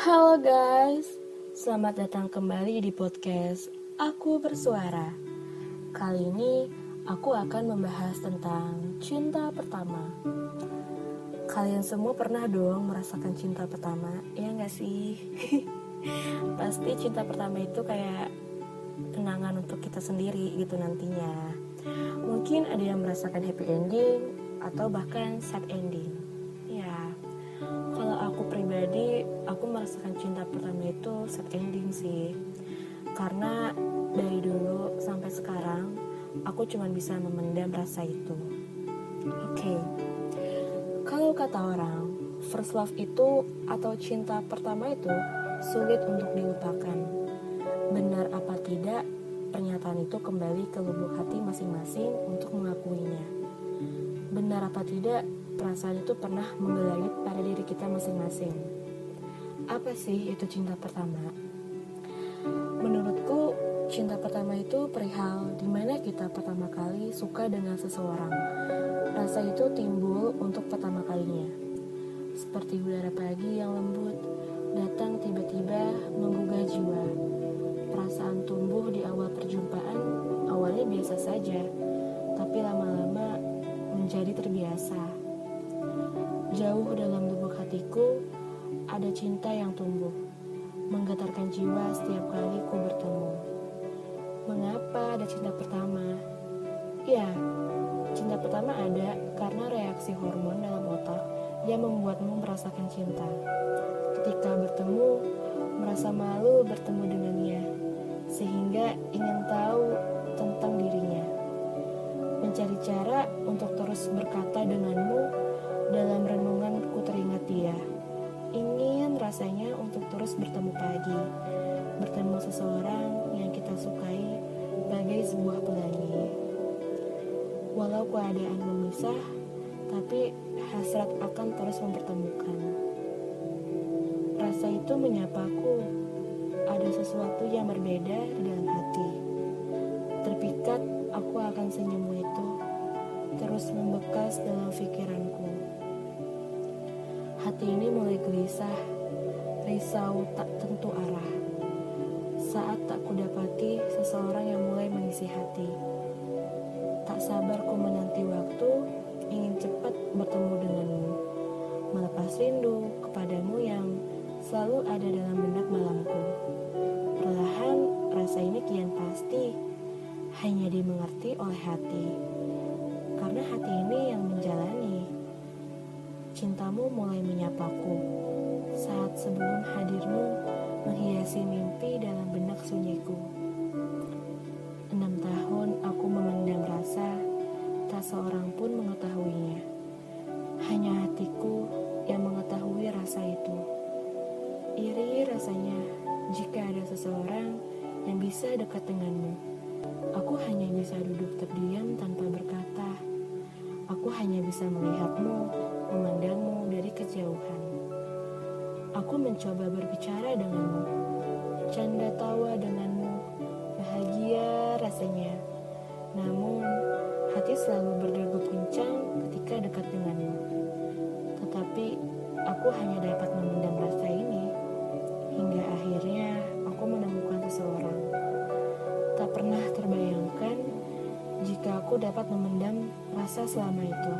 Halo guys, selamat datang kembali di podcast Aku Bersuara. Kali ini aku akan membahas tentang cinta pertama. Kalian semua pernah dong merasakan cinta pertama, ya nggak sih? Pasti cinta pertama itu kayak kenangan untuk kita sendiri gitu nantinya. Mungkin ada yang merasakan happy ending atau bahkan sad ending. Ya, kalau aku pribadi, aku merasakan cinta pertama itu sad ending sih. Karena dari dulu sampai sekarang, aku cuma bisa memendam rasa itu. Oke, okay. kalau kata orang, first love itu atau cinta pertama itu sulit untuk dilupakan. Benar apa tidak, pernyataan itu kembali ke lubuk hati masing-masing untuk mengakuinya. Benar apa tidak, perasaan itu pernah menggelayut pada diri kita masing-masing. Apa sih itu cinta pertama? Menurutku, cinta pertama itu perihal di mana kita pertama kali suka dengan seseorang. Rasa itu timbul untuk pertama kalinya. Seperti udara pagi yang lembut, datang tiba-tiba menggugah jiwa. Perasaan tumbuh di awal perjumpaan awalnya biasa saja, tapi lama-lama menjadi terbiasa. Jauh dalam lubuk hatiku, ada cinta yang tumbuh, menggetarkan jiwa setiap kali ku bertemu. Mengapa ada cinta pertama? Ya, cinta pertama ada karena reaksi hormon dalam otak yang membuatmu merasakan cinta. Ketika bertemu, merasa malu bertemu dengannya, sehingga ingin tahu tentang dirinya. Mencari cara untuk terus berkata denganmu dalam renungan ku teringat dia. Ingin rasanya untuk terus bertemu pagi, bertemu seseorang yang kita sukai bagai sebuah pelangi. Walau keadaan memisah, tapi hasrat akan terus mempertemukan. Rasa itu menyapaku, ada sesuatu yang berbeda di dalam hati. Terpikat, aku akan senyummu itu, terus membekas dalam pikiranku. Hati ini mulai gelisah, risau tak tentu arah. Saat tak kudapati seseorang yang mulai mengisi hati. Tak sabar ku menanti waktu, ingin cepat bertemu denganmu. Melepas rindu kepadamu yang selalu ada dalam benak malamku. Perlahan rasa ini kian pasti, hanya dimengerti oleh hati. Karena hati ini yang menjalani cintamu mulai menyapaku saat sebelum hadirmu menghiasi mimpi dalam benak sunyiku. Enam tahun aku memendam rasa, tak seorang pun mengetahuinya. Hanya hatiku yang mengetahui rasa itu. Iri rasanya jika ada seseorang yang bisa dekat denganmu. Aku hanya bisa duduk terdiam tanpa berkata. Aku hanya bisa melihatmu memandangmu dari kejauhan. Aku mencoba berbicara denganmu, canda tawa denganmu, bahagia rasanya. Namun, hati selalu berdegup kencang ketika dekat denganmu. Tetapi, aku hanya dapat memendam rasa ini, hingga akhirnya aku menemukan seseorang. Tak pernah terbayangkan jika aku dapat memendam rasa selama itu.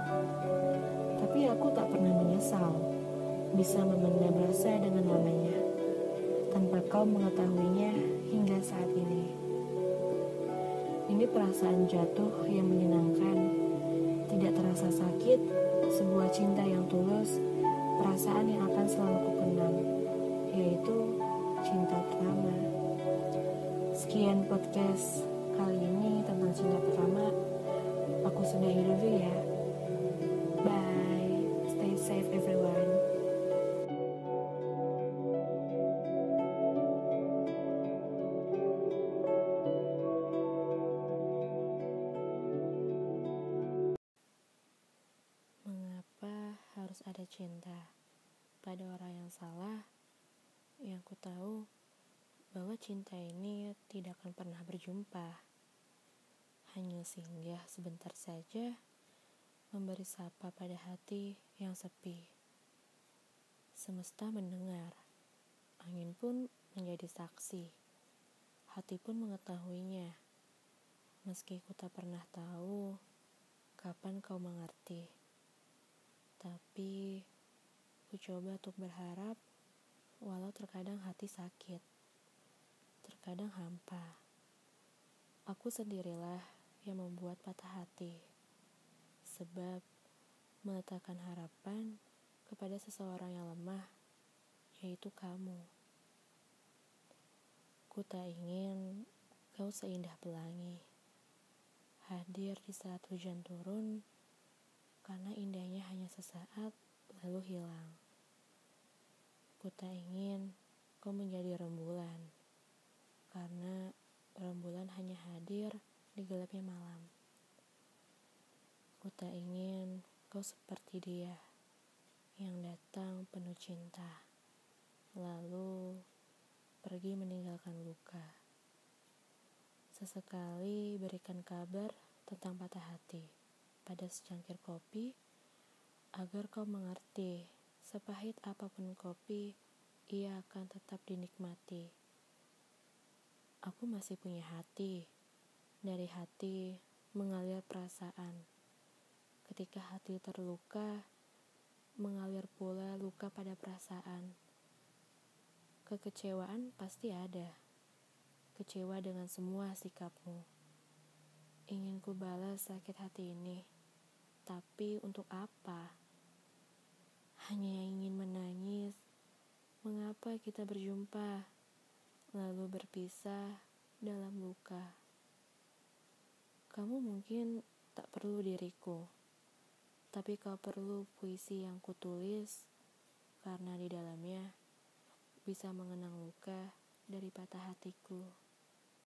Tapi aku tak pernah menyesal bisa memendam rasa dengan lamanya tanpa kau mengetahuinya hingga saat ini. Ini perasaan jatuh yang menyenangkan, tidak terasa sakit, sebuah cinta yang tulus, perasaan yang akan selalu kukenang, yaitu cinta pertama. Sekian podcast kali ini tentang cinta pertama. Aku sudah hidup ya. Cinta pada orang yang salah? Yang ku tahu bahwa cinta ini tidak akan pernah berjumpa. Hanya singgah sebentar saja memberi sapa pada hati yang sepi. Semesta mendengar, Angin pun menjadi saksi. Hati pun mengetahuinya. Meski ku tak pernah tahu kapan kau mengerti. Tapi ku coba untuk berharap walau terkadang hati sakit. Terkadang hampa. Aku sendirilah yang membuat patah hati. Sebab meletakkan harapan kepada seseorang yang lemah, yaitu kamu. Ku tak ingin kau seindah pelangi hadir di saat hujan turun karena indahnya hanya sesaat lalu hilang. Ku tak ingin kau menjadi rembulan karena rembulan hanya hadir di gelapnya malam. Ku tak ingin kau seperti dia yang datang penuh cinta, lalu pergi meninggalkan luka. Sesekali berikan kabar tentang patah hati pada secangkir kopi agar kau mengerti sepahit apa pun kopi ia akan tetap dinikmati. Aku masih punya hati. Dari hati mengalir perasaan. Ketika hati terluka, mengalir pula luka pada perasaan. Kekecewaan pasti ada kecewa dengan semua sikapmu. Ingin ku balas sakit hati ini, tapi untuk apa? Hanya ingin menangis. Mengapa kita berjumpa, lalu berpisah dalam luka? Kamu mungkin tak perlu diriku, tapi kau perlu puisi yang kutulis karena di dalamnya bisa mengenang luka dari patah hatiku.